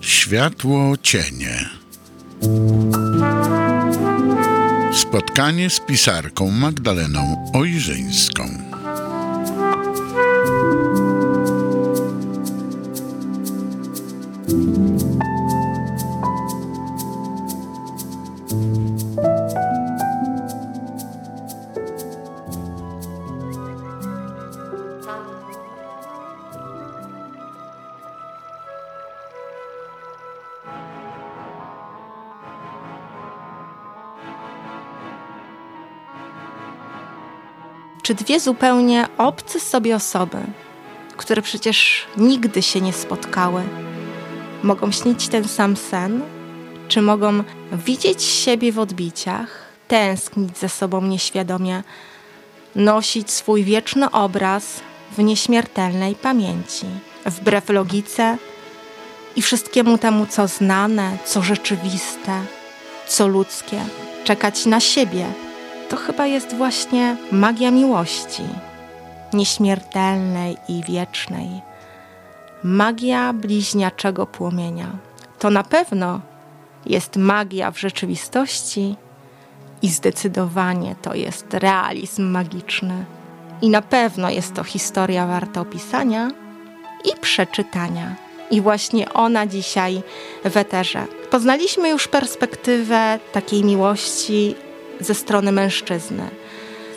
Światło cienie. Spotkanie z pisarką Magdaleną Ojrzyńską. Dwie zupełnie obce sobie osoby, które przecież nigdy się nie spotkały, mogą śnić ten sam sen? Czy mogą widzieć siebie w odbiciach, tęsknić za sobą nieświadomie, nosić swój wieczny obraz w nieśmiertelnej pamięci, wbrew logice i wszystkiemu temu, co znane, co rzeczywiste, co ludzkie, czekać na siebie? To chyba jest właśnie magia miłości, nieśmiertelnej i wiecznej. Magia bliźniaczego płomienia. To na pewno jest magia w rzeczywistości i zdecydowanie to jest realizm magiczny. I na pewno jest to historia warta opisania i przeczytania. I właśnie ona dzisiaj w eterze. Poznaliśmy już perspektywę takiej miłości ze strony mężczyzny,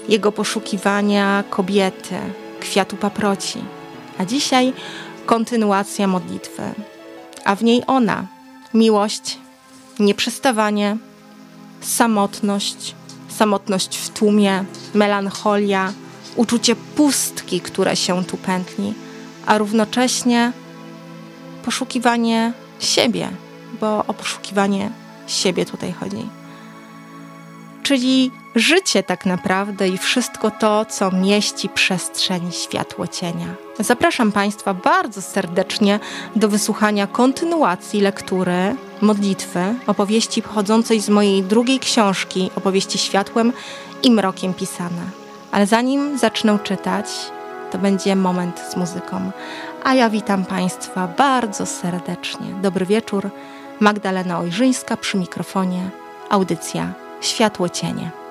jego poszukiwania kobiety, kwiatu paproci, a dzisiaj kontynuacja modlitwy, a w niej ona miłość, nieprzestawanie, samotność, samotność w tłumie, melancholia, uczucie pustki, które się tu pętli, a równocześnie poszukiwanie siebie, bo o poszukiwanie siebie tutaj chodzi czyli życie tak naprawdę i wszystko to, co mieści przestrzeń światło cienia. Zapraszam Państwa bardzo serdecznie do wysłuchania kontynuacji lektury modlitwy, opowieści pochodzącej z mojej drugiej książki, opowieści światłem i mrokiem pisane. Ale zanim zacznę czytać, to będzie moment z muzyką. A ja witam Państwa bardzo serdecznie. Dobry wieczór. Magdalena Ojrzyńska przy mikrofonie. Audycja światło cienie.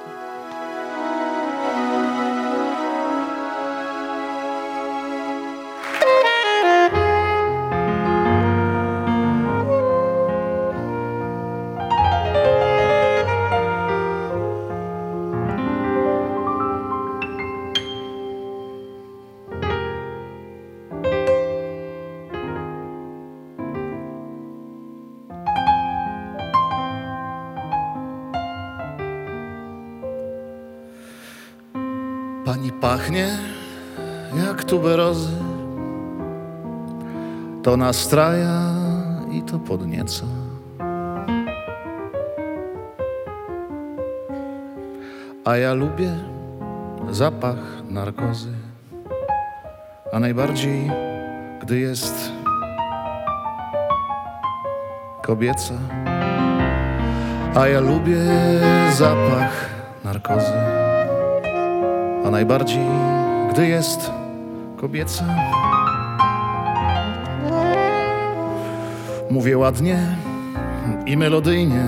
Pachnie jak tuberozy, to nastraja i to podnieca. A ja lubię zapach narkozy, a najbardziej, gdy jest kobieca. A ja lubię zapach narkozy najbardziej, gdy jest kobieca. Mówię ładnie i melodyjnie,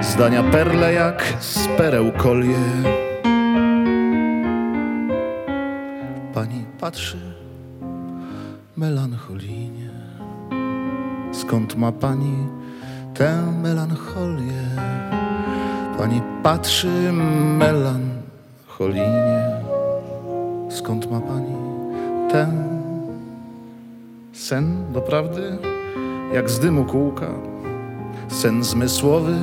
zdania perle jak z pereł kolie. Pani patrzy melancholijnie. Skąd ma pani tę melancholię? Pani patrzy melancholię Cholinie, skąd ma pani ten sen? Doprawdy, jak z dymu kółka, sen zmysłowy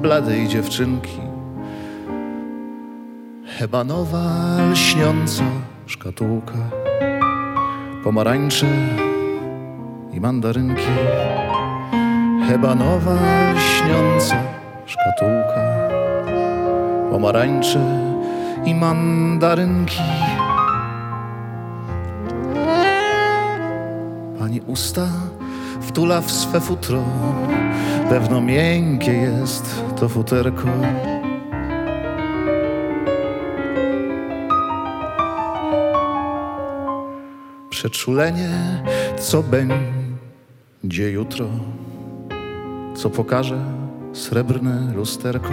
bladej dziewczynki, hebanowa lśniąca szkatułka, pomarańcze i mandarynki, hebanowa lśniąca szkatułka, pomarańcze i mandarynki. Pani usta wtula w swe futro, pewno miękkie jest to futerko. Przeczulenie, co będzie jutro, co pokaże srebrne lusterko.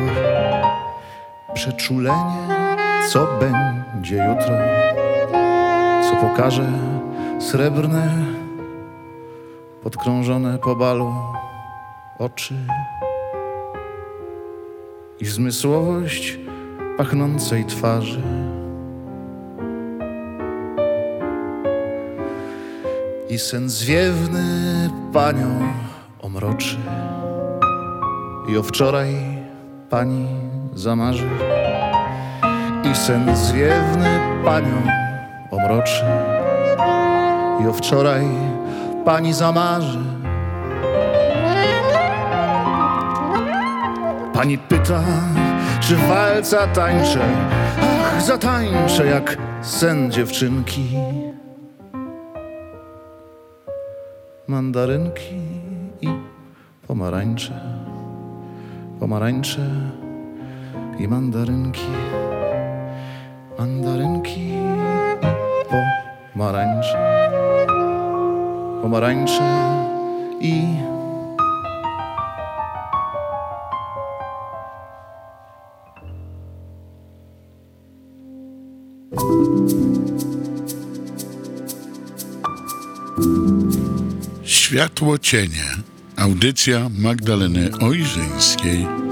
Przeczulenie, co będzie jutro, co pokaże srebrne, podkrążone po balu oczy i zmysłowość pachnącej twarzy. I sen zwiewny panią omroczy i o wczoraj pani zamarzy. I sen zwiewny panią omroczy i o wczoraj pani zamarzy. Pani pyta, czy walca tańczę. Ach, zatańczę jak sen dziewczynki. Mandarynki i pomarańcze. Pomarańcze i mandarynki. Mandarynki pomarańcze. Pomarańcze i Światło cienie. Audycja Magdaleny Ojrzyńskiej.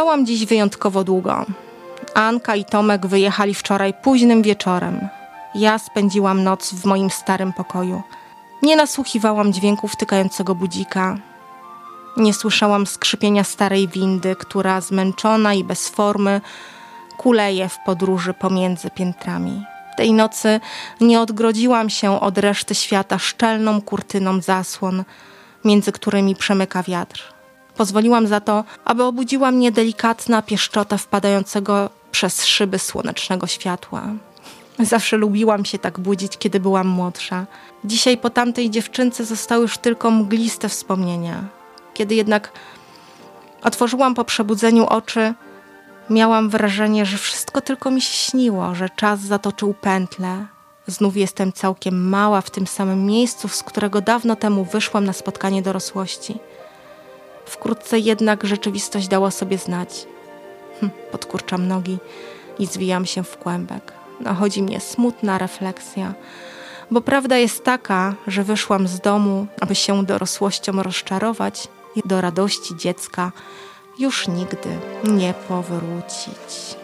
Spałam dziś wyjątkowo długo. Anka i Tomek wyjechali wczoraj późnym wieczorem. Ja spędziłam noc w moim starym pokoju. Nie nasłuchiwałam dźwięków tykającego budzika. Nie słyszałam skrzypienia starej windy, która zmęczona i bez formy kuleje w podróży pomiędzy piętrami. Tej nocy nie odgrodziłam się od reszty świata szczelną kurtyną zasłon, między którymi przemyka wiatr. Pozwoliłam za to, aby obudziła mnie delikatna pieszczota wpadającego przez szyby słonecznego światła. Zawsze lubiłam się tak budzić, kiedy byłam młodsza. Dzisiaj po tamtej dziewczynce zostały już tylko mgliste wspomnienia. Kiedy jednak otworzyłam po przebudzeniu oczy, miałam wrażenie, że wszystko tylko mi się śniło, że czas zatoczył pętlę. Znów jestem całkiem mała w tym samym miejscu, z którego dawno temu wyszłam na spotkanie dorosłości. Wkrótce jednak rzeczywistość dała sobie znać. Hm, podkurczam nogi i zwijam się w kłębek. Nachodzi mnie smutna refleksja, bo prawda jest taka, że wyszłam z domu, aby się dorosłością rozczarować i do radości dziecka już nigdy nie powrócić.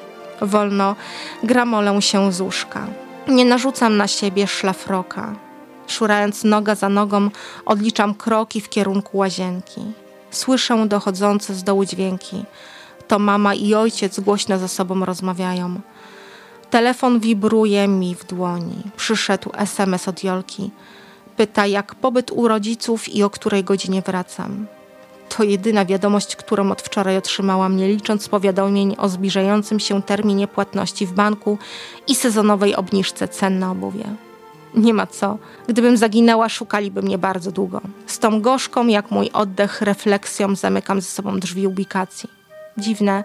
Wolno gramolę się z łóżka. Nie narzucam na siebie szlafroka. Szurając noga za nogą, odliczam kroki w kierunku łazienki. Słyszę dochodzące z dołu dźwięki. To mama i ojciec głośno ze sobą rozmawiają. Telefon wibruje mi w dłoni. Przyszedł SMS od Jolki. Pyta, jak pobyt u rodziców i o której godzinie wracam. To jedyna wiadomość, którą od wczoraj otrzymałam, nie licząc powiadomień o zbliżającym się terminie płatności w banku i sezonowej obniżce cen na obuwie. Nie ma co. Gdybym zaginęła, szukaliby mnie bardzo długo. Z tą gorzką, jak mój oddech, refleksją zamykam ze sobą drzwi ubikacji. Dziwne,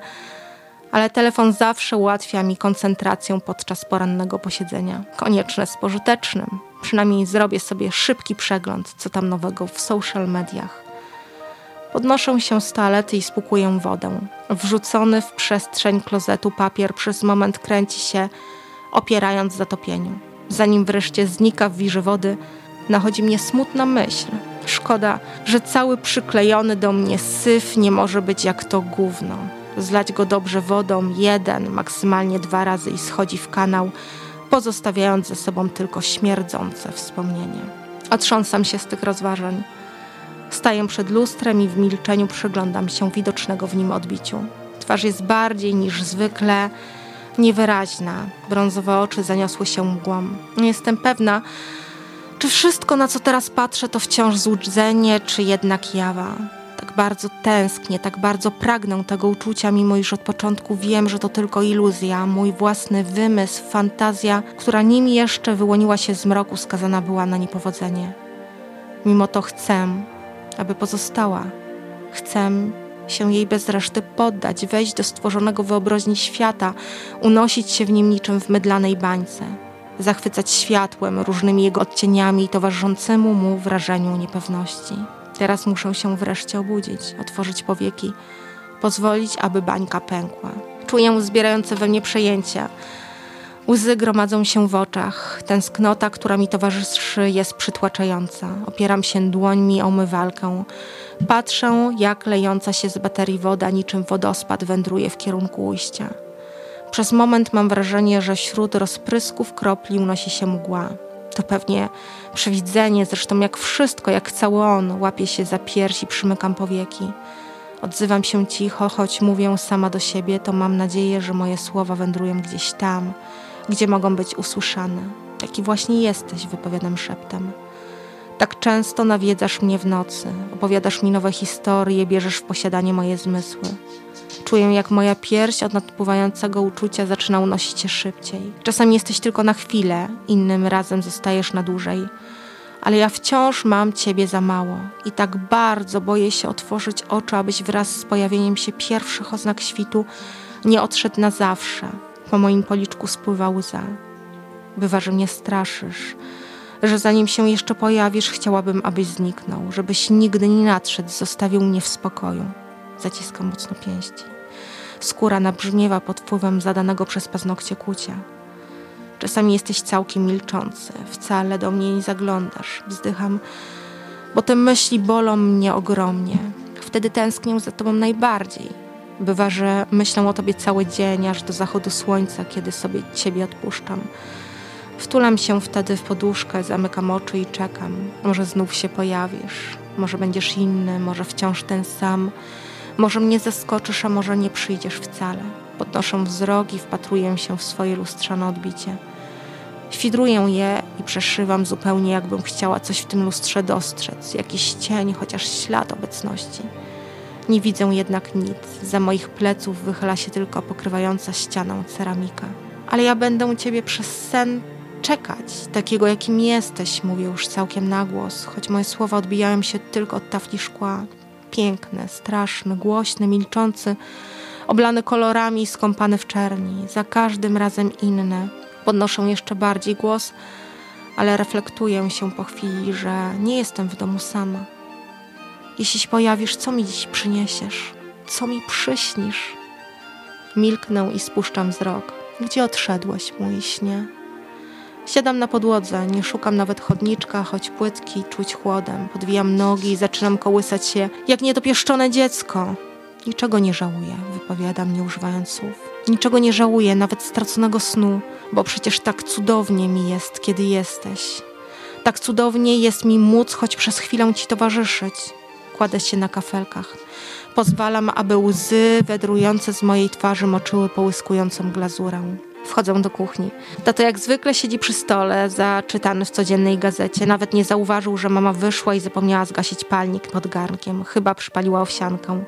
ale telefon zawsze ułatwia mi koncentrację podczas porannego posiedzenia. Konieczne z pożytecznym. Przynajmniej zrobię sobie szybki przegląd, co tam nowego w social mediach. Podnoszę się z toalety i spłukuję wodę. Wrzucony w przestrzeń klozetu papier przez moment kręci się, opierając zatopieniu. Zanim wreszcie znika w wirze wody, nachodzi mnie smutna myśl. Szkoda, że cały przyklejony do mnie syf nie może być jak to gówno. Zlać go dobrze wodą jeden, maksymalnie dwa razy i schodzi w kanał, pozostawiając ze sobą tylko śmierdzące wspomnienie. Otrząsam się z tych rozważań. Staję przed lustrem i w milczeniu przyglądam się widocznego w nim odbiciu. Twarz jest bardziej niż zwykle niewyraźna. Brązowe oczy zaniosły się mgłą. Nie jestem pewna, czy wszystko, na co teraz patrzę, to wciąż złudzenie, czy jednak jawa. Tak bardzo tęsknię, tak bardzo pragnę tego uczucia, mimo iż od początku wiem, że to tylko iluzja, mój własny wymysł, fantazja, która nim jeszcze wyłoniła się z mroku, skazana była na niepowodzenie. Mimo to chcę, aby pozostała. Chcę się jej bez reszty poddać, wejść do stworzonego wyobraźni świata, unosić się w nim niczym w mydlanej bańce, zachwycać światłem, różnymi jego odcieniami i towarzyszącemu mu wrażeniu niepewności. Teraz muszę się wreszcie obudzić, otworzyć powieki, pozwolić, aby bańka pękła. Czuję zbierające we mnie przejęcia. Łzy gromadzą się w oczach. Tęsknota, która mi towarzyszy, jest przytłaczająca. Opieram się dłońmi o umywalkę. Patrzę, jak lejąca się z baterii woda niczym wodospad wędruje w kierunku ujścia. Przez moment mam wrażenie, że wśród rozprysków kropli unosi się mgła. To pewnie przewidzenie, zresztą jak wszystko, jak cały on, łapie się za piersi, przymykam powieki. Odzywam się cicho, choć mówię sama do siebie, to mam nadzieję, że moje słowa wędrują gdzieś tam, gdzie mogą być usłyszane. Taki właśnie jesteś, wypowiadam szeptem. Tak często nawiedzasz mnie w nocy, opowiadasz mi nowe historie, bierzesz w posiadanie moje zmysły. Czuję, jak moja pierś od nadpływającego uczucia zaczyna unosić się szybciej. Czasem jesteś tylko na chwilę, innym razem zostajesz na dłużej. Ale ja wciąż mam ciebie za mało i tak bardzo boję się otworzyć oczy, abyś wraz z pojawieniem się pierwszych oznak świtu nie odszedł na zawsze. Po moim policzku spływa łza. Bywa, że mnie straszysz, że zanim się jeszcze pojawisz, chciałabym, abyś zniknął, żebyś nigdy nie nadszedł, zostawił mnie w spokoju. Zaciskam mocno pięści. Skóra nabrzmiewa pod wpływem zadanego przez paznokcie kucia. Czasami jesteś całkiem milczący, wcale do mnie nie zaglądasz. Wzdycham, bo te myśli bolą mnie ogromnie. Wtedy tęsknię za tobą najbardziej. Bywa, że myślę o tobie cały dzień, aż do zachodu słońca, kiedy sobie ciebie odpuszczam. Wtulam się wtedy w poduszkę, zamykam oczy i czekam. Może znów się pojawisz, może będziesz inny, może wciąż ten sam. Może mnie zaskoczysz, a może nie przyjdziesz wcale. Podnoszę wzrok i wpatruję się w swoje lustrzane odbicie. Świdruję je i przeszywam zupełnie, jakbym chciała coś w tym lustrze dostrzec, jakiś cień, chociaż ślad obecności. Nie widzę jednak nic. Za moich pleców wychyla się tylko pokrywająca ścianę ceramika. Ale ja będę ciebie przez sen czekać, takiego jakim jesteś, mówię już całkiem na głos, choć moje słowa odbijają się tylko od tafli szkła. Piękny, straszny, głośny, milczący, oblany kolorami i skąpany w czerni, za każdym razem inny. Podnoszę jeszcze bardziej głos, ale reflektuję się po chwili, że nie jestem w domu sama. Jeśli się pojawisz, co mi dziś przyniesiesz? Co mi przyśnisz? Milknę i spuszczam wzrok. Gdzie odszedłeś, mój śnie? Siadam na podłodze, nie szukam nawet chodniczka, choć płytki czuć chłodem. Podwijam nogi i zaczynam kołysać się jak niedopieszczone dziecko. Niczego nie żałuję, wypowiadam, nie używając słów. Niczego nie żałuję, nawet straconego snu, bo przecież tak cudownie mi jest, kiedy jesteś. Tak cudownie jest mi móc choć przez chwilę ci towarzyszyć. Kładę się na kafelkach. Pozwalam, aby łzy wędrujące z mojej twarzy moczyły połyskującą glazurę. Wchodzę do kuchni. Tato jak zwykle siedzi przy stole, zaczytany w codziennej gazecie. Nawet nie zauważył, że mama wyszła i zapomniała zgasić palnik pod garnkiem. Chyba przypaliła owsiankę.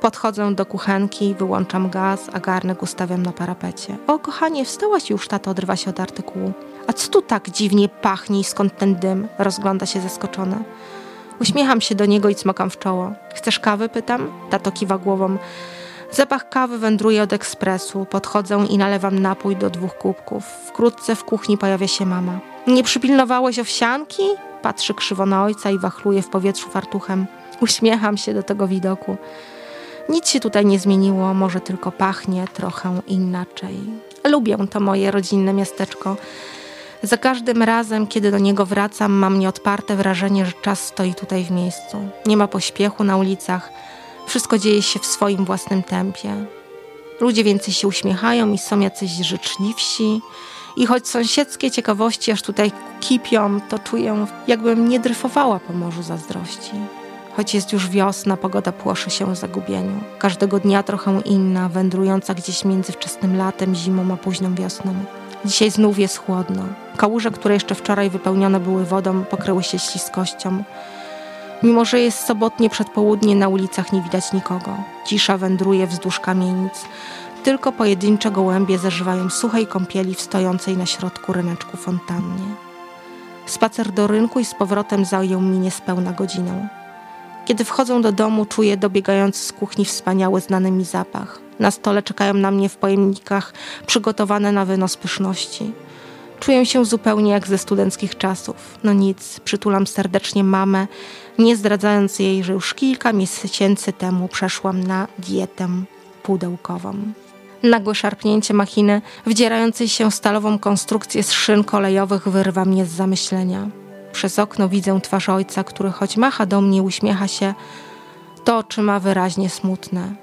Podchodzę do kuchenki, wyłączam gaz, a garnek ustawiam na parapecie. O, kochanie, wstałaś już, tato odrywa się od artykułu. A co tu tak dziwnie pachnie i skąd ten dym? Rozgląda się zaskoczona. Uśmiecham się do niego i cmokam w czoło. Chcesz kawy? Pytam. Tato kiwa głową. Zapach kawy wędruje od ekspresu. Podchodzę i nalewam napój do dwóch kubków. Wkrótce w kuchni pojawia się mama. Nie przypilnowałeś owsianki? Patrzy krzywo na ojca i wachluje w powietrzu fartuchem. Uśmiecham się do tego widoku. Nic się tutaj nie zmieniło, może tylko pachnie trochę inaczej. Lubię to moje rodzinne miasteczko. Za każdym razem, kiedy do niego wracam, mam nieodparte wrażenie, że czas stoi tutaj w miejscu. Nie ma pośpiechu na ulicach. Wszystko dzieje się w swoim własnym tempie. Ludzie więcej się uśmiechają i są jacyś życzliwsi. I choć sąsiedzkie ciekawości aż tutaj kipią, to czuję, jakbym nie dryfowała po morzu zazdrości. Choć jest już wiosna, pogoda płoszy się w zagubieniu. Każdego dnia trochę inna, wędrująca gdzieś między wczesnym latem, zimą a późną wiosną. Dzisiaj znów jest chłodno. Kałuże, które jeszcze wczoraj wypełnione były wodą, pokryły się śliskością. Mimo, że jest sobotnie przedpołudnie, na ulicach nie widać nikogo. Cisza wędruje wzdłuż kamienic. Tylko pojedyncze gołębie zażywają suchej kąpieli w stojącej na środku ryneczku fontannie. Spacer do rynku i z powrotem zajął mi niespełna godzinę. Kiedy wchodzą do domu, czuję dobiegający z kuchni wspaniały znany mi zapach. Na stole czekają na mnie w pojemnikach przygotowane na wynos pyszności. Czuję się zupełnie jak ze studenckich czasów. No nic, przytulam serdecznie mamę, nie zdradzając jej, że już kilka miesięcy temu przeszłam na dietę pudełkową. Nagłe szarpnięcie machiny, wdzierającej się stalową konstrukcję z szyn kolejowych, wyrwa mnie z zamyślenia. Przez okno widzę twarz ojca, który choć macha do mnie, uśmiecha się, to oczy ma wyraźnie smutne.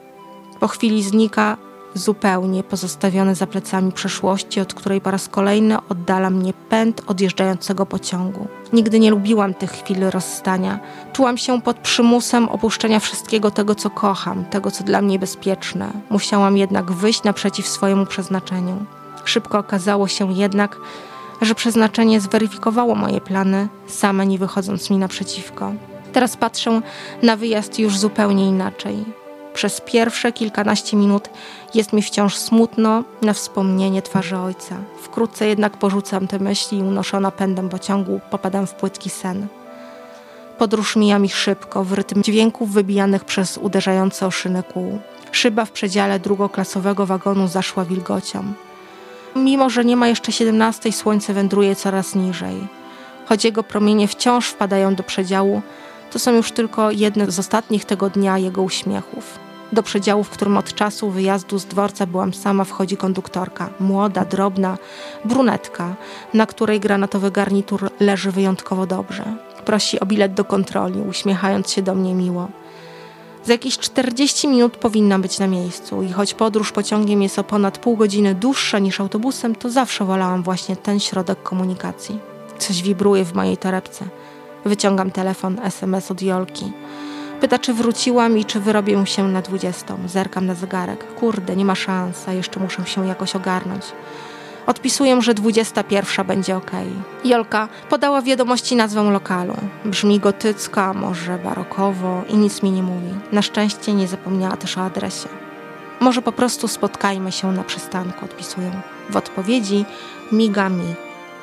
Po chwili znika, zupełnie pozostawiony za plecami przeszłości, od której po raz kolejny oddala mnie pęd odjeżdżającego pociągu. Nigdy nie lubiłam tych chwil rozstania. Czułam się pod przymusem opuszczenia wszystkiego tego, co kocham, tego, co dla mnie bezpieczne. Musiałam jednak wyjść naprzeciw swojemu przeznaczeniu. Szybko okazało się jednak, że przeznaczenie zweryfikowało moje plany, same nie wychodząc mi naprzeciwko. Teraz patrzę na wyjazd już zupełnie inaczej. Przez pierwsze kilkanaście minut jest mi wciąż smutno na wspomnienie twarzy ojca. Wkrótce jednak porzucam te myśli i unoszona pędem pociągu popadam w płytki sen. Podróż mija mi szybko, w rytm dźwięków wybijanych przez uderzające o szynę kół. Szyba w przedziale drugoklasowego wagonu zaszła wilgocią. Mimo, że nie ma jeszcze 17, słońce wędruje coraz niżej. Choć jego promienie wciąż wpadają do przedziału, to są już tylko jedne z ostatnich tego dnia jego uśmiechów. Do przedziału, w którym od czasu wyjazdu z dworca byłam sama, wchodzi konduktorka. Młoda, drobna, brunetka, na której granatowy garnitur leży wyjątkowo dobrze. Prosi o bilet do kontroli, uśmiechając się do mnie miło. Za jakieś 40 minut powinna być na miejscu i choć podróż pociągiem jest o ponad pół godziny dłuższa niż autobusem, to zawsze wolałam właśnie ten środek komunikacji. Coś wibruje w mojej torebce. Wyciągam telefon, SMS od Jolki. Pyta, czy wróciłam i czy wyrobię się na 20. Zerkam na zegarek. Kurde, nie ma szans, jeszcze muszę się jakoś ogarnąć. Odpisuję, że 21 będzie ok. Jolka podała wiadomości nazwę lokalu. Brzmi gotycko, a może barokowo i nic mi nie mówi. Na szczęście nie zapomniała też o adresie. Może po prostu spotkajmy się na przystanku, odpisuję. W odpowiedzi miga mi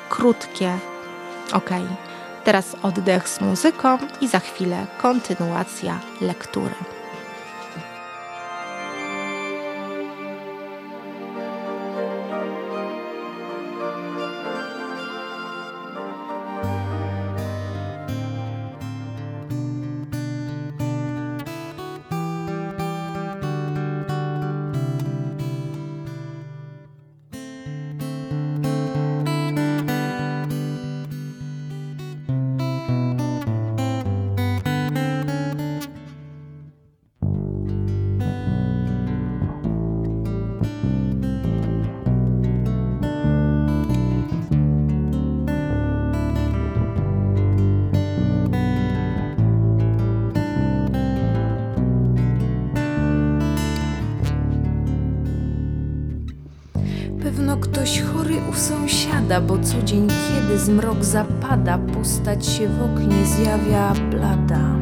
krótkie ok. Teraz oddech z muzyką i za chwilę kontynuacja lektury. Bo co dzień, kiedy zmrok zapada, postać się w oknie zjawia blada.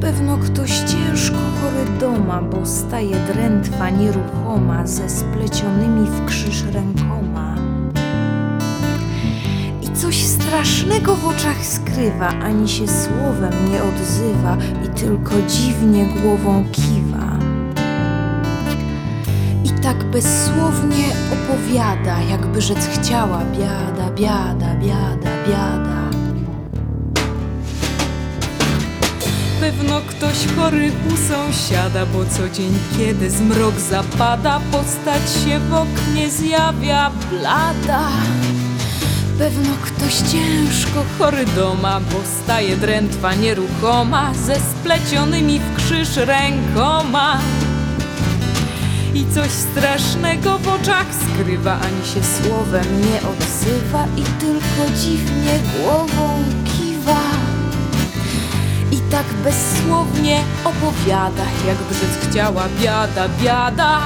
Pewno ktoś ciężko chory doma, bo staje drętwa nieruchoma, ze splecionymi w krzyż rękoma. I coś strasznego w oczach skrywa, ani się słowem nie odzywa i tylko dziwnie głową kiwa. Tak bezsłownie opowiada, jakby rzec chciała biada, biada, biada, biada. Pewno ktoś chory u sąsiada, bo co dzień, kiedy zmrok zapada, postać się w oknie zjawia blada. Pewno ktoś ciężko chory doma, bo staje drętwa nieruchoma, ze splecionymi w krzyż rękoma i coś strasznego w oczach skrywa, ani się słowem nie odzywa i tylko dziwnie głową kiwa. I tak bezsłownie opowiada, jakby rzec chciała biada, biada.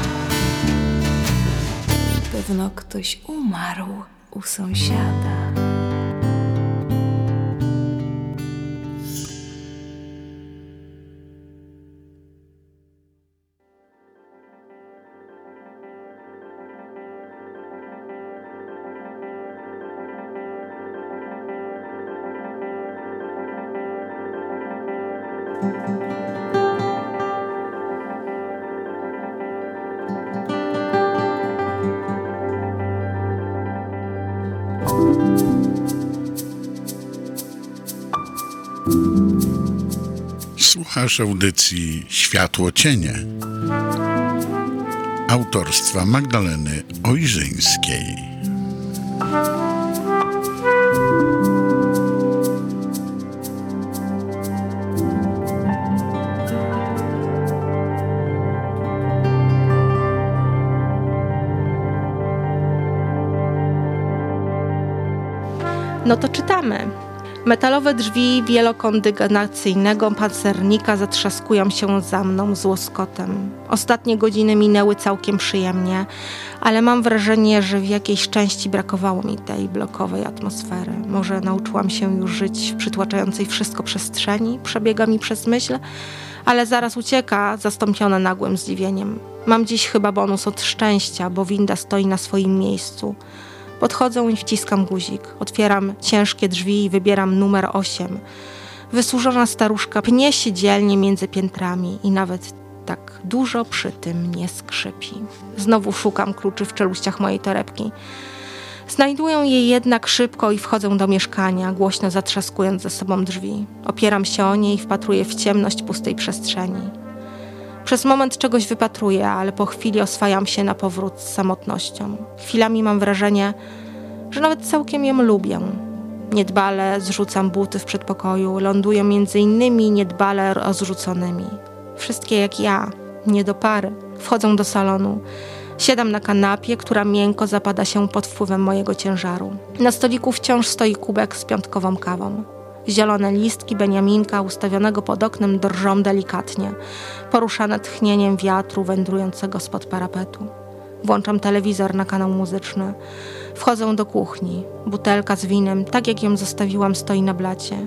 Pewno ktoś umarł u sąsiada. Słuchasz audycji Światło Cienie autorstwa Magdaleny Ojrzyńskiej. No to czytamy. Metalowe drzwi wielokondygnacyjnego pancernika zatrzaskują się za mną z łoskotem. Ostatnie godziny minęły całkiem przyjemnie, ale mam wrażenie, że w jakiejś części brakowało mi tej blokowej atmosfery. Może nauczyłam się już żyć w przytłaczającej wszystko przestrzeni, przebiega mi przez myśl, ale zaraz ucieka, zastąpione nagłym zdziwieniem. Mam dziś chyba bonus od szczęścia, bo winda stoi na swoim miejscu. Podchodzę i wciskam guzik. Otwieram ciężkie drzwi i wybieram numer 8. Wysłużona staruszka pnie się dzielnie między piętrami i nawet tak dużo przy tym nie skrzypi. Znowu szukam kluczy w czeluściach mojej torebki. Znajduję je jednak szybko i wchodzę do mieszkania, głośno zatrzaskując ze sobą drzwi. Opieram się o nie i wpatruję w ciemność pustej przestrzeni. Przez moment czegoś wypatruję, ale po chwili oswajam się na powrót z samotnością. Chwilami mam wrażenie, że nawet całkiem ją lubię. Niedbale zrzucam buty w przedpokoju, ląduję między innymi niedbale rozrzuconymi. Wszystkie jak ja, nie do pary. Wchodzę do salonu. Siadam na kanapie, która miękko zapada się pod wpływem mojego ciężaru. Na stoliku wciąż stoi kubek z piątkową kawą. Zielone listki beniaminka ustawionego pod oknem drżą delikatnie, poruszane tchnieniem wiatru wędrującego spod parapetu. Włączam telewizor na kanał muzyczny. Wchodzę do kuchni. Butelka z winem, tak jak ją zostawiłam, stoi na blacie.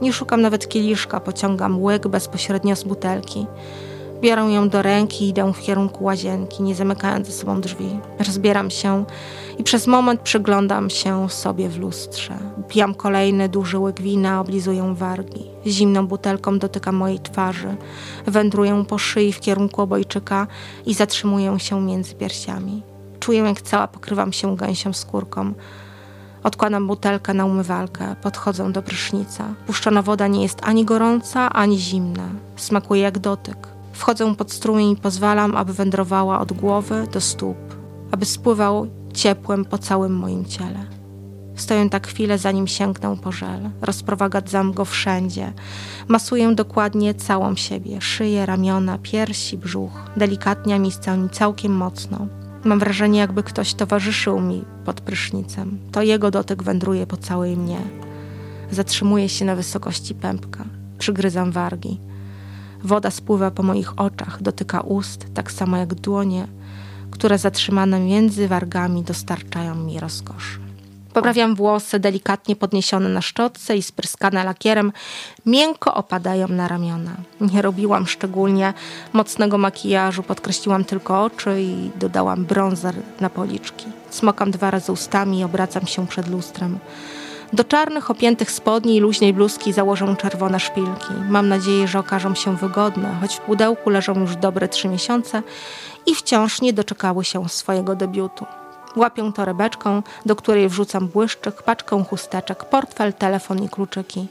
Nie szukam nawet kieliszka, pociągam łyk bezpośrednio z butelki. Biorę ją do ręki i idę w kierunku łazienki, nie zamykając ze sobą drzwi. Rozbieram się i przez moment przyglądam się sobie w lustrze. Pijam kolejny duży łyk wina, oblizuję wargi. Zimną butelką dotykam mojej twarzy. Wędruję po szyi w kierunku obojczyka i zatrzymuję się między piersiami. Czuję, jak cała pokrywam się gęsią skórką. Odkładam butelkę na umywalkę, podchodzę do prysznica. Puszczona woda nie jest ani gorąca, ani zimna. Smakuje jak dotyk. Wchodzę pod strumień i pozwalam, aby wędrowała od głowy do stóp, aby spływał ciepłem po całym moim ciele. Stoję tak chwilę, zanim sięgnę po żel. Rozprowadzam go wszędzie. Masuję dokładnie całą siebie. Szyję, ramiona, piersi, brzuch. Delikatnie miejscami całkiem mocno. Mam wrażenie, jakby ktoś towarzyszył mi pod prysznicem. To jego dotyk wędruje po całej mnie. Zatrzymuję się na wysokości pępka. Przygryzam wargi. Woda spływa po moich oczach, dotyka ust, tak samo jak dłonie, które zatrzymane między wargami dostarczają mi rozkoszy. Poprawiam włosy, delikatnie podniesione na szczotce i spryskane lakierem, miękko opadają na ramiona. Nie robiłam szczególnie mocnego makijażu, podkreśliłam tylko oczy i dodałam brązer na policzki. Smokam dwa razy ustami i obracam się przed lustrem. Do czarnych, opiętych spodni i luźnej bluzki założę czerwone szpilki. Mam nadzieję, że okażą się wygodne, choć w pudełku leżą już dobre trzy miesiące i wciąż nie doczekały się swojego debiutu. Łapię torebeczką, do której wrzucam błyszczyk, paczkę chusteczek, portfel, telefon i kluczyki.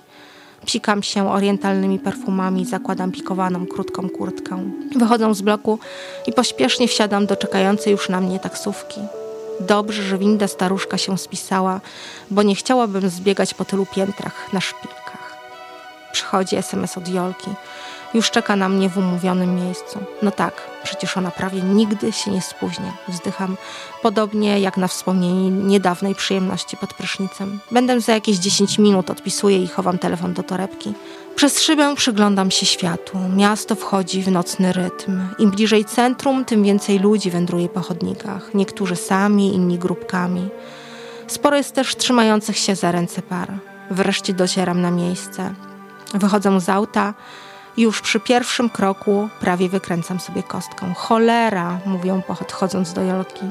Psikam się orientalnymi perfumami, zakładam pikowaną, krótką kurtkę. Wychodzę z bloku i pośpiesznie wsiadam do czekającej już na mnie taksówki. Dobrze, że winda staruszka się spisała, bo nie chciałabym zbiegać po tylu piętrach na szpilkach. Przychodzi SMS od Jolki. Już czeka na mnie w umówionym miejscu. No tak, przecież ona prawie nigdy się nie spóźnia. Wzdycham, podobnie jak na wspomnienie niedawnej przyjemności pod prysznicem. Będę za jakieś 10 minut, odpisuję i chowam telefon do torebki. Przez szybę przyglądam się światu. Miasto wchodzi w nocny rytm. Im bliżej centrum, tym więcej ludzi wędruje po chodnikach. Niektórzy sami, inni grupkami. Sporo jest też trzymających się za ręce par. Wreszcie docieram na miejsce. Wychodzę z auta. Już przy pierwszym kroku prawie wykręcam sobie kostką. Cholera, mówią podchodząc do Jolki.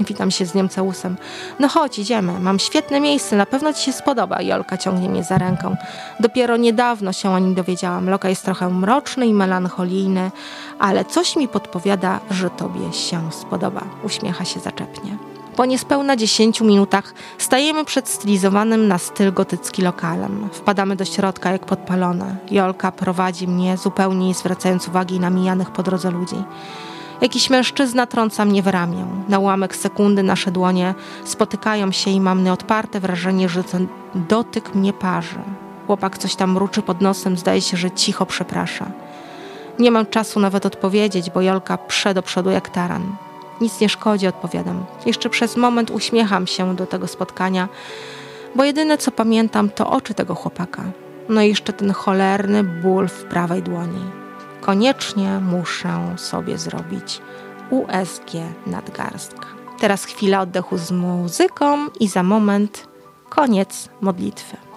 Witam się z Niemceusem. No chodź, idziemy. Mam świetne miejsce, na pewno ci się spodoba. Jolka ciągnie mnie za ręką. Dopiero niedawno się o nim dowiedziałam. Lokal jest trochę mroczny i melancholijny, ale coś mi podpowiada, że tobie się spodoba. Uśmiecha się zaczepnie. Po niespełna 10 minutach stajemy przed stylizowanym na styl gotycki lokalem. Wpadamy do środka jak podpalone. Jolka prowadzi mnie, zupełnie nie zwracając uwagi na mijanych po drodze ludzi. Jakiś mężczyzna trąca mnie w ramię. Na ułamek sekundy nasze dłonie spotykają się i mam nieodparte wrażenie, że ten dotyk mnie parzy. Chłopak coś tam mruczy pod nosem, zdaje się, że cicho przeprasza. Nie mam czasu nawet odpowiedzieć, bo Jolka prze do przodu jak taran. Nic nie szkodzi, odpowiadam. Jeszcze przez moment uśmiecham się do tego spotkania, bo jedyne co pamiętam to oczy tego chłopaka. No i jeszcze ten cholerny ból w prawej dłoni. Koniecznie muszę sobie zrobić USG nadgarstka. Teraz chwila oddechu z muzyką i za moment koniec modlitwy.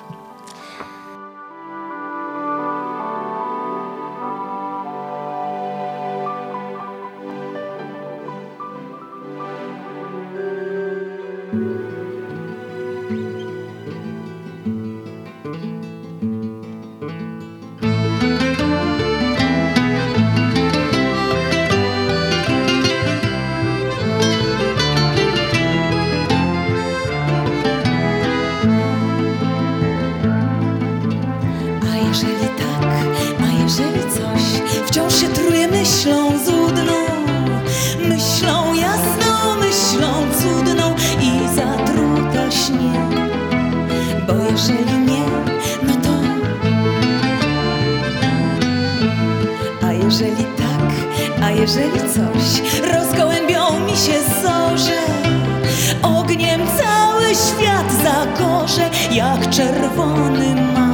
Jak czerwony mak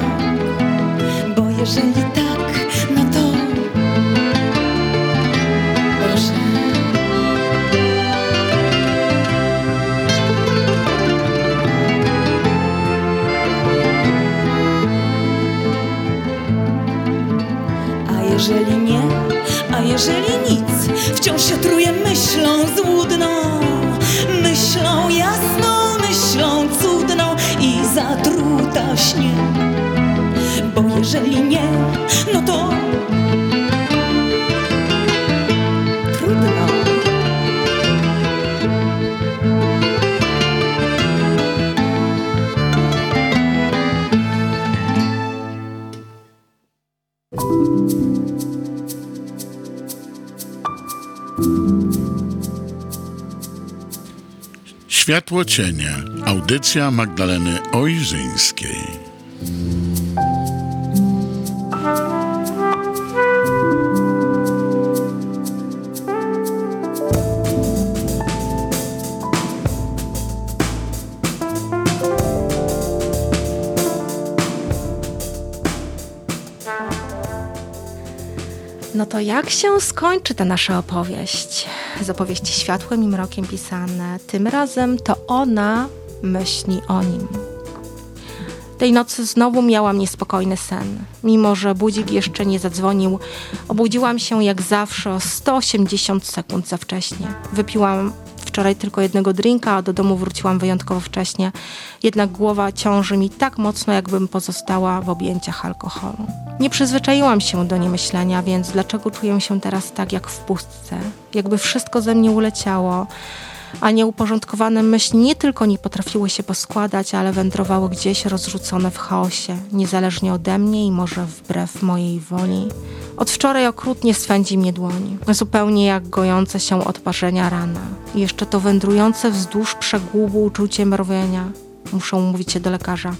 bo jeżeli jeżeli nie, no to trudno. Światło cienia. Audycja Magdaleny Ojrzyńskiej. No to jak się skończy ta nasza opowieść? Z opowieści światłem i mrokiem pisane. Tym razem to ona myśli o nim. Tej nocy znowu miałam niespokojny sen. Mimo, że budzik jeszcze nie zadzwonił, obudziłam się jak zawsze o 180 sekund za wcześnie. Wypiłam wczoraj tylko jednego drinka, a do domu wróciłam wyjątkowo wcześnie. Jednak głowa ciąży mi tak mocno, jakbym pozostała w objęciach alkoholu. Nie przyzwyczaiłam się do niemyślenia, więc dlaczego czuję się teraz tak jak w pustce? Jakby wszystko ze mnie uleciało, a nieuporządkowane myśli nie tylko nie potrafiły się poskładać, ale wędrowały gdzieś rozrzucone w chaosie, niezależnie ode mnie i może wbrew mojej woli. Od wczoraj okrutnie swędzi mnie dłoń, zupełnie jak gojące się od parzenia rana. I jeszcze to wędrujące wzdłuż przegłubu uczucie mrowienia. Muszę umówić się do lekarza.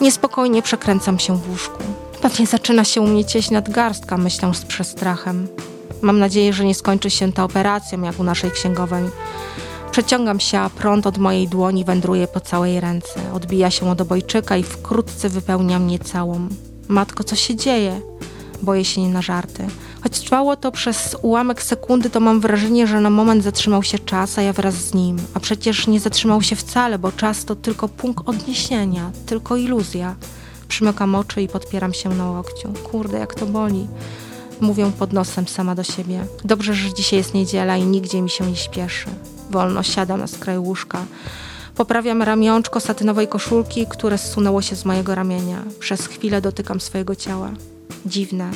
Niespokojnie przekręcam się w łóżku. Pewnie zaczyna się u mnie cieść nadgarstka, myślę z przestrachem. Mam nadzieję, że nie skończy się ta operacją, jak u naszej księgowej. Przeciągam się, a prąd od mojej dłoni wędruje po całej ręce. Odbija się od obojczyka i wkrótce wypełnia mnie całą. Matko, co się dzieje? Boję się nie na żarty. Choć trwało to przez ułamek sekundy, to mam wrażenie, że na moment zatrzymał się czas, a ja wraz z nim. A przecież nie zatrzymał się wcale, bo czas to tylko punkt odniesienia, tylko iluzja. Przymykam oczy i podpieram się na łokciu. Kurde, jak to boli. Mówię pod nosem sama do siebie. Dobrze, że dzisiaj jest niedziela i nigdzie mi się nie śpieszy. Wolno siadam na skraju łóżka. Poprawiam ramionczko satynowej koszulki, które zsunęło się z mojego ramienia. Przez chwilę dotykam swojego ciała. Dziwne.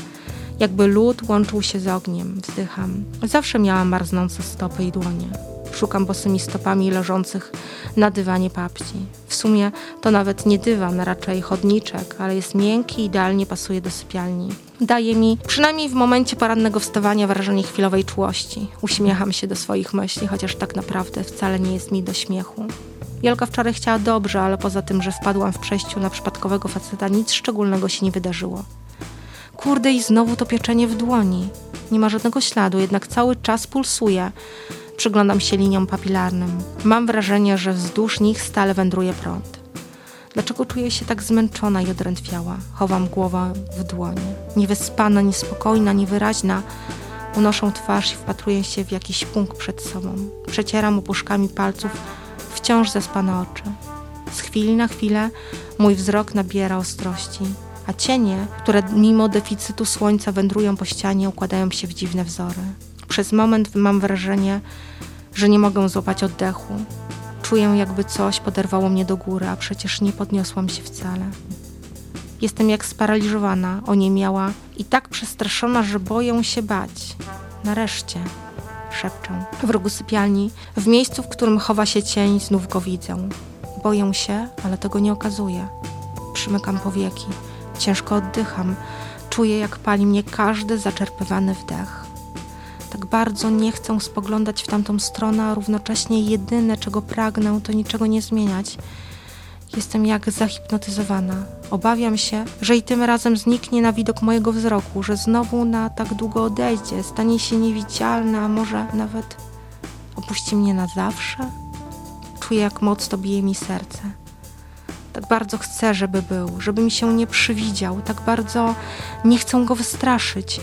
Jakby lód łączył się z ogniem. Wzdycham. Zawsze miałam marznące stopy i dłonie. Szukam bosymi stopami leżących na dywanie papci. W sumie to nawet nie dywan, raczej chodniczek, ale jest miękki i idealnie pasuje do sypialni. Daje mi, przynajmniej w momencie porannego wstawania, wrażenie chwilowej czułości. Uśmiecham się do swoich myśli, chociaż tak naprawdę wcale nie jest mi do śmiechu. Jolka wczoraj chciała dobrze, ale poza tym, że wpadłam w przejściu na przypadkowego faceta, nic szczególnego się nie wydarzyło. Kurde, i znowu to pieczenie w dłoni. Nie ma żadnego śladu, jednak cały czas pulsuje. Przyglądam się liniom papilarnym. Mam wrażenie, że wzdłuż nich stale wędruje prąd. Dlaczego czuję się tak zmęczona i odrętwiała? Chowam głowę w dłonie. Niewyspana, niespokojna, niewyraźna. Unoszę twarz i wpatruję się w jakiś punkt przed sobą. Przecieram opuszkami palców wciąż zaspane oczy. Z chwili na chwilę mój wzrok nabiera ostrości, a cienie, które mimo deficytu słońca wędrują po ścianie, układają się w dziwne wzory. Przez moment mam wrażenie, że nie mogę złapać oddechu. Czuję, jakby coś poderwało mnie do góry, a przecież nie podniosłam się wcale. Jestem jak sparaliżowana, oniemiała i tak przestraszona, że boję się bać. Nareszcie, szepczę. W rogu sypialni, w miejscu, w którym chowa się cień, znów go widzę. Boję się, ale tego nie okazuję. Przymykam powieki. Ciężko oddycham. Czuję, jak pali mnie każdy zaczerpywany wdech. Tak bardzo nie chcę spoglądać w tamtą stronę, a równocześnie jedyne, czego pragnę, to niczego nie zmieniać. Jestem jak zahipnotyzowana. Obawiam się, że i tym razem zniknie na widok mojego wzroku, że znowu na tak długo odejdzie, stanie się niewidzialna, a może nawet opuści mnie na zawsze. Czuję, jak mocno bije mi serce. Tak bardzo chcę, żeby był, żeby mi się nie przywidział, tak bardzo nie chcę go wystraszyć.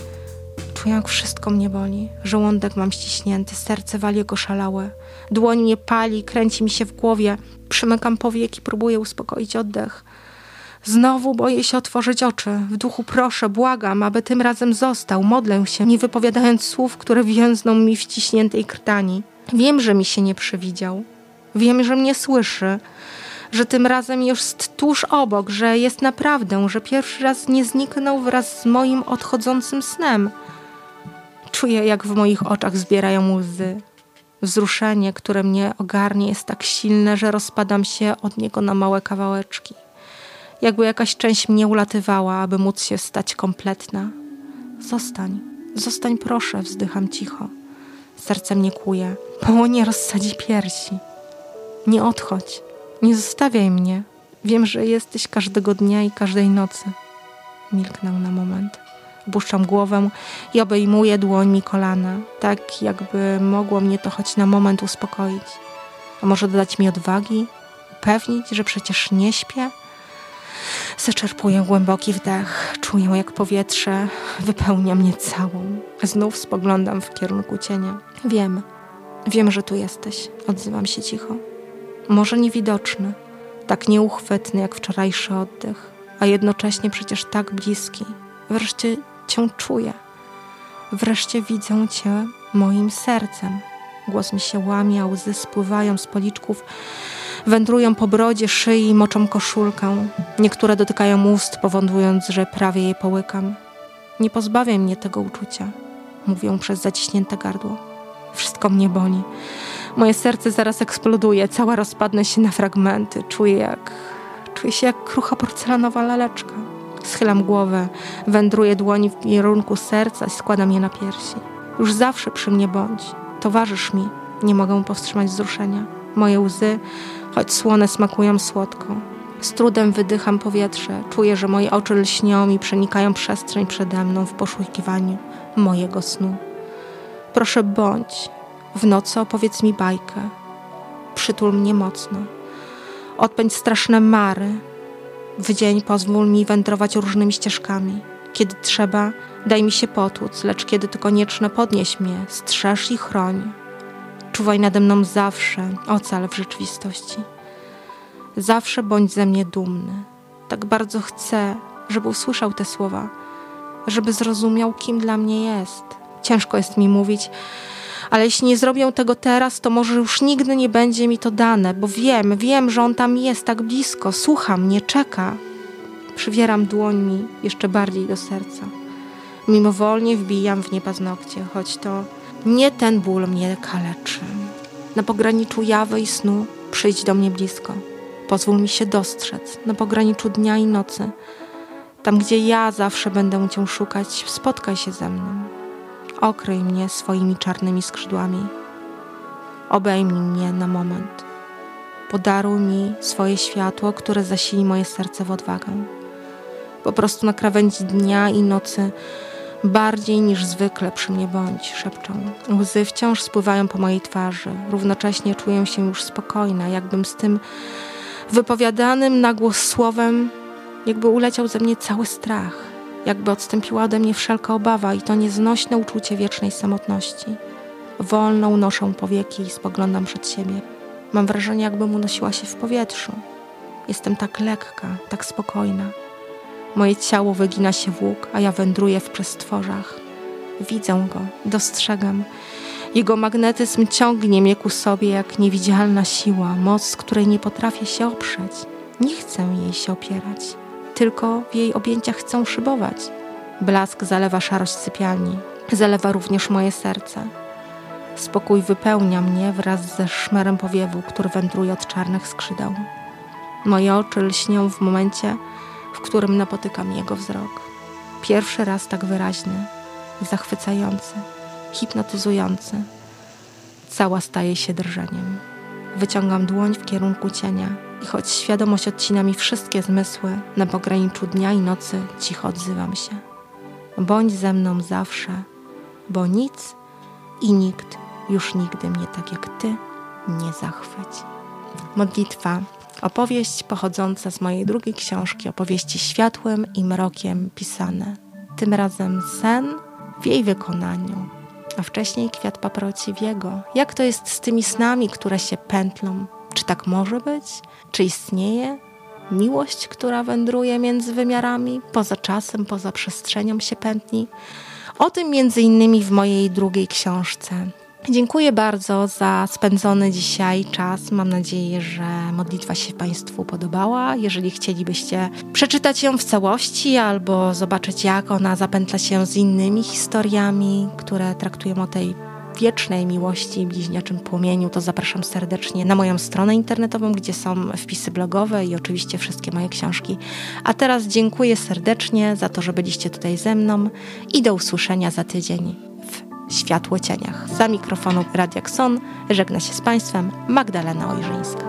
Czuję, jak wszystko mnie boli. Żołądek mam ściśnięty, serce wali jego szalałe. Dłoń mnie pali, kręci mi się w głowie. Przymykam powieki, próbuję uspokoić oddech. Znowu boję się otworzyć oczy. W duchu proszę, błagam, aby tym razem został. Modlę się, nie wypowiadając słów, które więzną mi w ściśniętej krtani. Wiem, że mi się nie przywidział. Wiem, że mnie słyszy. Że tym razem jest tuż obok, że jest naprawdę, że pierwszy raz nie zniknął wraz z moim odchodzącym snem. Czuję, jak w moich oczach zbierają łzy. Wzruszenie, które mnie ogarnie, jest tak silne, że rozpadam się od niego na małe kawałeczki. Jakby jakaś część mnie ulatywała, aby móc się stać kompletna. Zostań, zostań proszę, wzdycham cicho. Serce mnie kłuje, połonie rozsadzi piersi. Nie odchodź, nie zostawiaj mnie. Wiem, że jesteś każdego dnia i każdej nocy. Milknę na moment. Opuszczam głowę i obejmuję dłońmi kolana, tak jakby mogło mnie to choć na moment uspokoić. A może dodać mi odwagi? Upewnić, że przecież nie śpię? Zaczerpuję głęboki wdech, czuję jak powietrze wypełnia mnie całą. Znów spoglądam w kierunku cienia. Wiem, wiem, że tu jesteś. Odzywam się cicho. Może niewidoczny, tak nieuchwytny jak wczorajszy oddech, a jednocześnie przecież tak bliski. Wreszcie Cię czuję. Wreszcie widzę Cię moim sercem. Głos mi się łamie, łzy spływają z policzków, wędrują po brodzie, szyi moczą koszulkę. Niektóre dotykają ust, powodując, że prawie je połykam. Nie pozbawiaj mnie tego uczucia, mówią przez zaciśnięte gardło. Wszystko mnie boli. Moje serce zaraz eksploduje, cała rozpadnę się na fragmenty. Czuję jak... czuję się jak krucha porcelanowa laleczka. Schylam głowę, wędruję dłoni w kierunku serca i składam je na piersi. Już zawsze przy mnie bądź. Towarzysz mi. Nie mogę powstrzymać wzruszenia. Moje łzy, choć słone, smakują słodko. Z trudem wydycham powietrze. Czuję, że moje oczy lśnią i przenikają przestrzeń przede mną w poszukiwaniu mojego snu. Proszę bądź. W nocy opowiedz mi bajkę. Przytul mnie mocno. Odpędź straszne mary. W dzień pozwól mi wędrować różnymi ścieżkami. Kiedy trzeba, daj mi się potłuc, lecz kiedy to konieczne, podnieś mnie, strzeż i chroń. Czuwaj nade mną zawsze, ocal w rzeczywistości. Zawsze bądź ze mnie dumny. Tak bardzo chcę, żeby usłyszał te słowa, żeby zrozumiał, kim dla mnie jest. Ciężko jest mi mówić, Ale jeśli nie zrobią tego teraz, to może już nigdy nie będzie mi to dane, bo wiem, wiem, że on tam jest tak blisko, słucha mnie, czeka. Przywieram dłońmi jeszcze bardziej do serca. Mimowolnie wbijam w nie paznokcie, choć to nie ten ból mnie kaleczy. Na pograniczu jawy i snu przyjdź do mnie blisko. Pozwól mi się dostrzec na pograniczu dnia i nocy. Tam, gdzie ja zawsze będę cię szukać, spotkaj się ze mną. Okryj mnie swoimi czarnymi skrzydłami. Obejmij mnie na moment. Podaruj mi swoje światło, które zasili moje serce w odwagę. Po prostu na krawędzi dnia i nocy bardziej niż zwykle przy mnie bądź, szepczą. Łzy wciąż spływają po mojej twarzy. Równocześnie czuję się już spokojna, jakbym z tym wypowiadanym na głos słowem, jakby uleciał ze mnie cały strach, jakby odstąpiła ode mnie wszelka obawa i to nieznośne uczucie wiecznej samotności. Wolno unoszę powieki i spoglądam przed siebie. Mam wrażenie, jakbym unosiła się w powietrzu. Jestem tak lekka, tak spokojna. Moje ciało wygina się w łuk, a ja wędruję w przestworzach. Widzę go, dostrzegam. Jego magnetyzm ciągnie mnie ku sobie jak niewidzialna siła, moc, której nie potrafię się oprzeć. Nie chcę jej się opierać, tylko w jej objęciach chcę szybować. Blask zalewa szarość sypialni, zalewa również moje serce. Spokój wypełnia mnie wraz ze szmerem powiewu, który wędruje od czarnych skrzydeł. Moje oczy lśnią w momencie, w którym napotykam jego wzrok. Pierwszy raz tak wyraźny, zachwycający, hipnotyzujący. Cała staje się drżeniem. Wyciągam dłoń w kierunku cienia i choć świadomość odcina mi wszystkie zmysły, na pograniczu dnia i nocy cicho odzywam się. Bądź ze mną zawsze, bo nic i nikt już nigdy mnie tak jak ty nie zachwyci. Modlitwa Opowieść pochodząca z mojej drugiej książki, opowieści światłem i mrokiem pisane. Tym razem sen w jej wykonaniu, a wcześniej kwiat paproci w jego. Jak to jest z tymi snami, które się pętlą? Czy tak może być? Czy istnieje miłość, która wędruje między wymiarami, poza czasem, poza przestrzenią się pętli? O tym między innymi w mojej drugiej książce. Dziękuję bardzo za spędzony dzisiaj czas. Mam nadzieję, że modlitwa się Państwu podobała. Jeżeli chcielibyście przeczytać ją w całości albo zobaczyć, jak ona zapętla się z innymi historiami, które traktują o tej wiecznej miłości i bliźniaczym płomieniu, to zapraszam serdecznie na moją stronę internetową, gdzie są wpisy blogowe i oczywiście wszystkie moje książki. A teraz dziękuję serdecznie za to, że byliście tutaj ze mną i do usłyszenia za tydzień w Światło Cieniach. Za mikrofonu Radia Kson żegna się z Państwem Magdalena Ojrzyńska.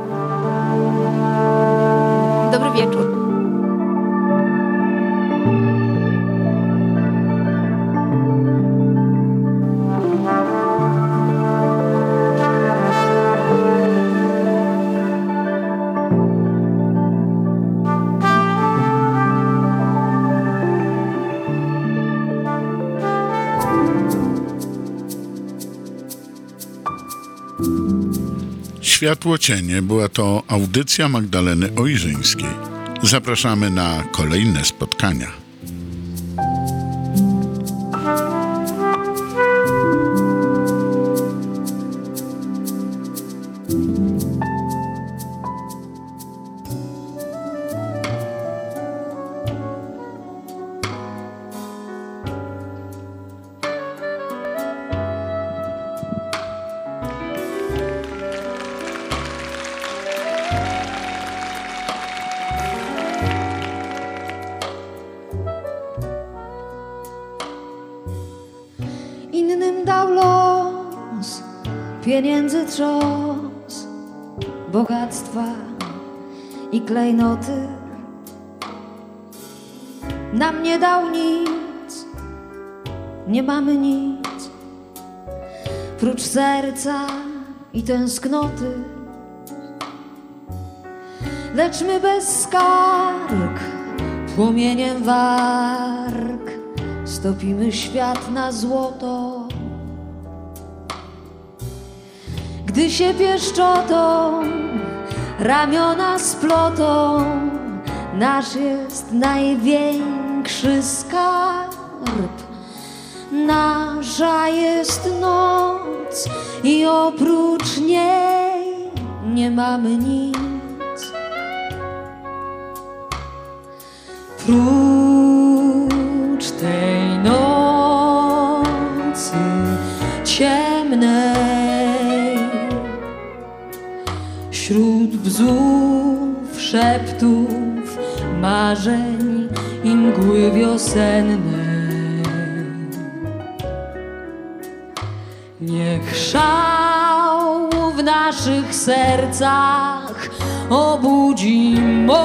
Dobry wieczór. Światło Cienie była to audycja Magdaleny Ojrzyńskiej. Zapraszamy na kolejne spotkania. Pieniędzy trzos, bogactwa i klejnoty. Nam nie dał nic, nie mamy nic, prócz serca i tęsknoty. Lecz my bez skarg, płomieniem warg, stopimy świat na złoto. Gdy się pieszczotą ramiona splotą, nasz jest największy skarb. Nasza jest noc i oprócz niej nie mamy nic. Prócz tej wśród bzów, szeptów, marzeń i mgły wiosennej. Niech szał w naszych sercach obudzi moc.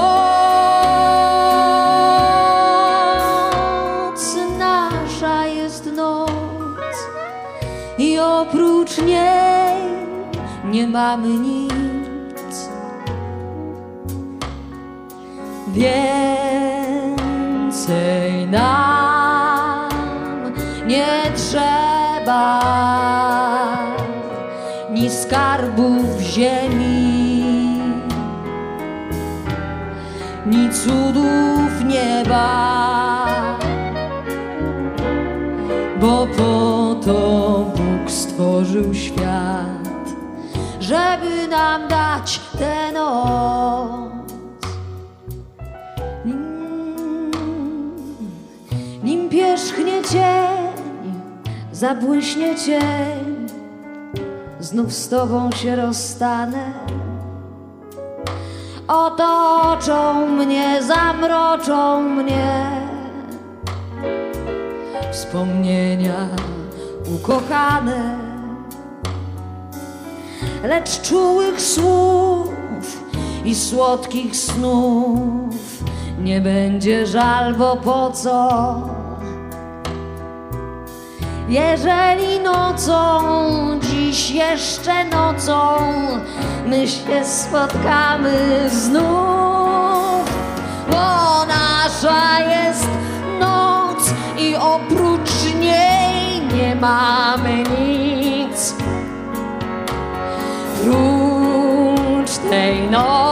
Nasza jest noc i oprócz niej nie mamy nic. Więcej nam nie trzeba ni skarbów ziemi, ni cudów nieba, bo po to Bóg stworzył świat, żeby nam dać tę noc. Zabłyśnie cień, znów z tobą się rozstanę. Otoczą mnie, zamroczą mnie wspomnienia ukochane, lecz czułych słów i słodkich snów nie będzie żal, bo po co? Jeżeli nocą, dziś jeszcze nocą, my się spotkamy znów, bo nasza jest noc i oprócz niej nie mamy nic. Prócz tej nocy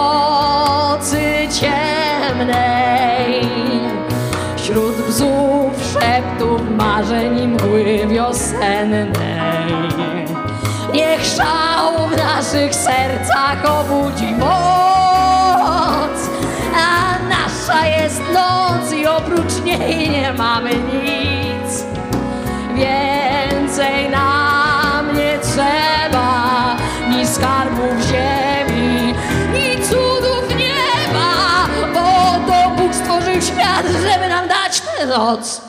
marzeń mgły wiosennej. Niech szał w naszych sercach obudzi moc, a nasza jest noc i oprócz niej nie mamy nic. Więcej nam nie trzeba ni skarbów ziemi, ni cudów nieba, bo to Bóg stworzył świat, żeby nam dać tę noc.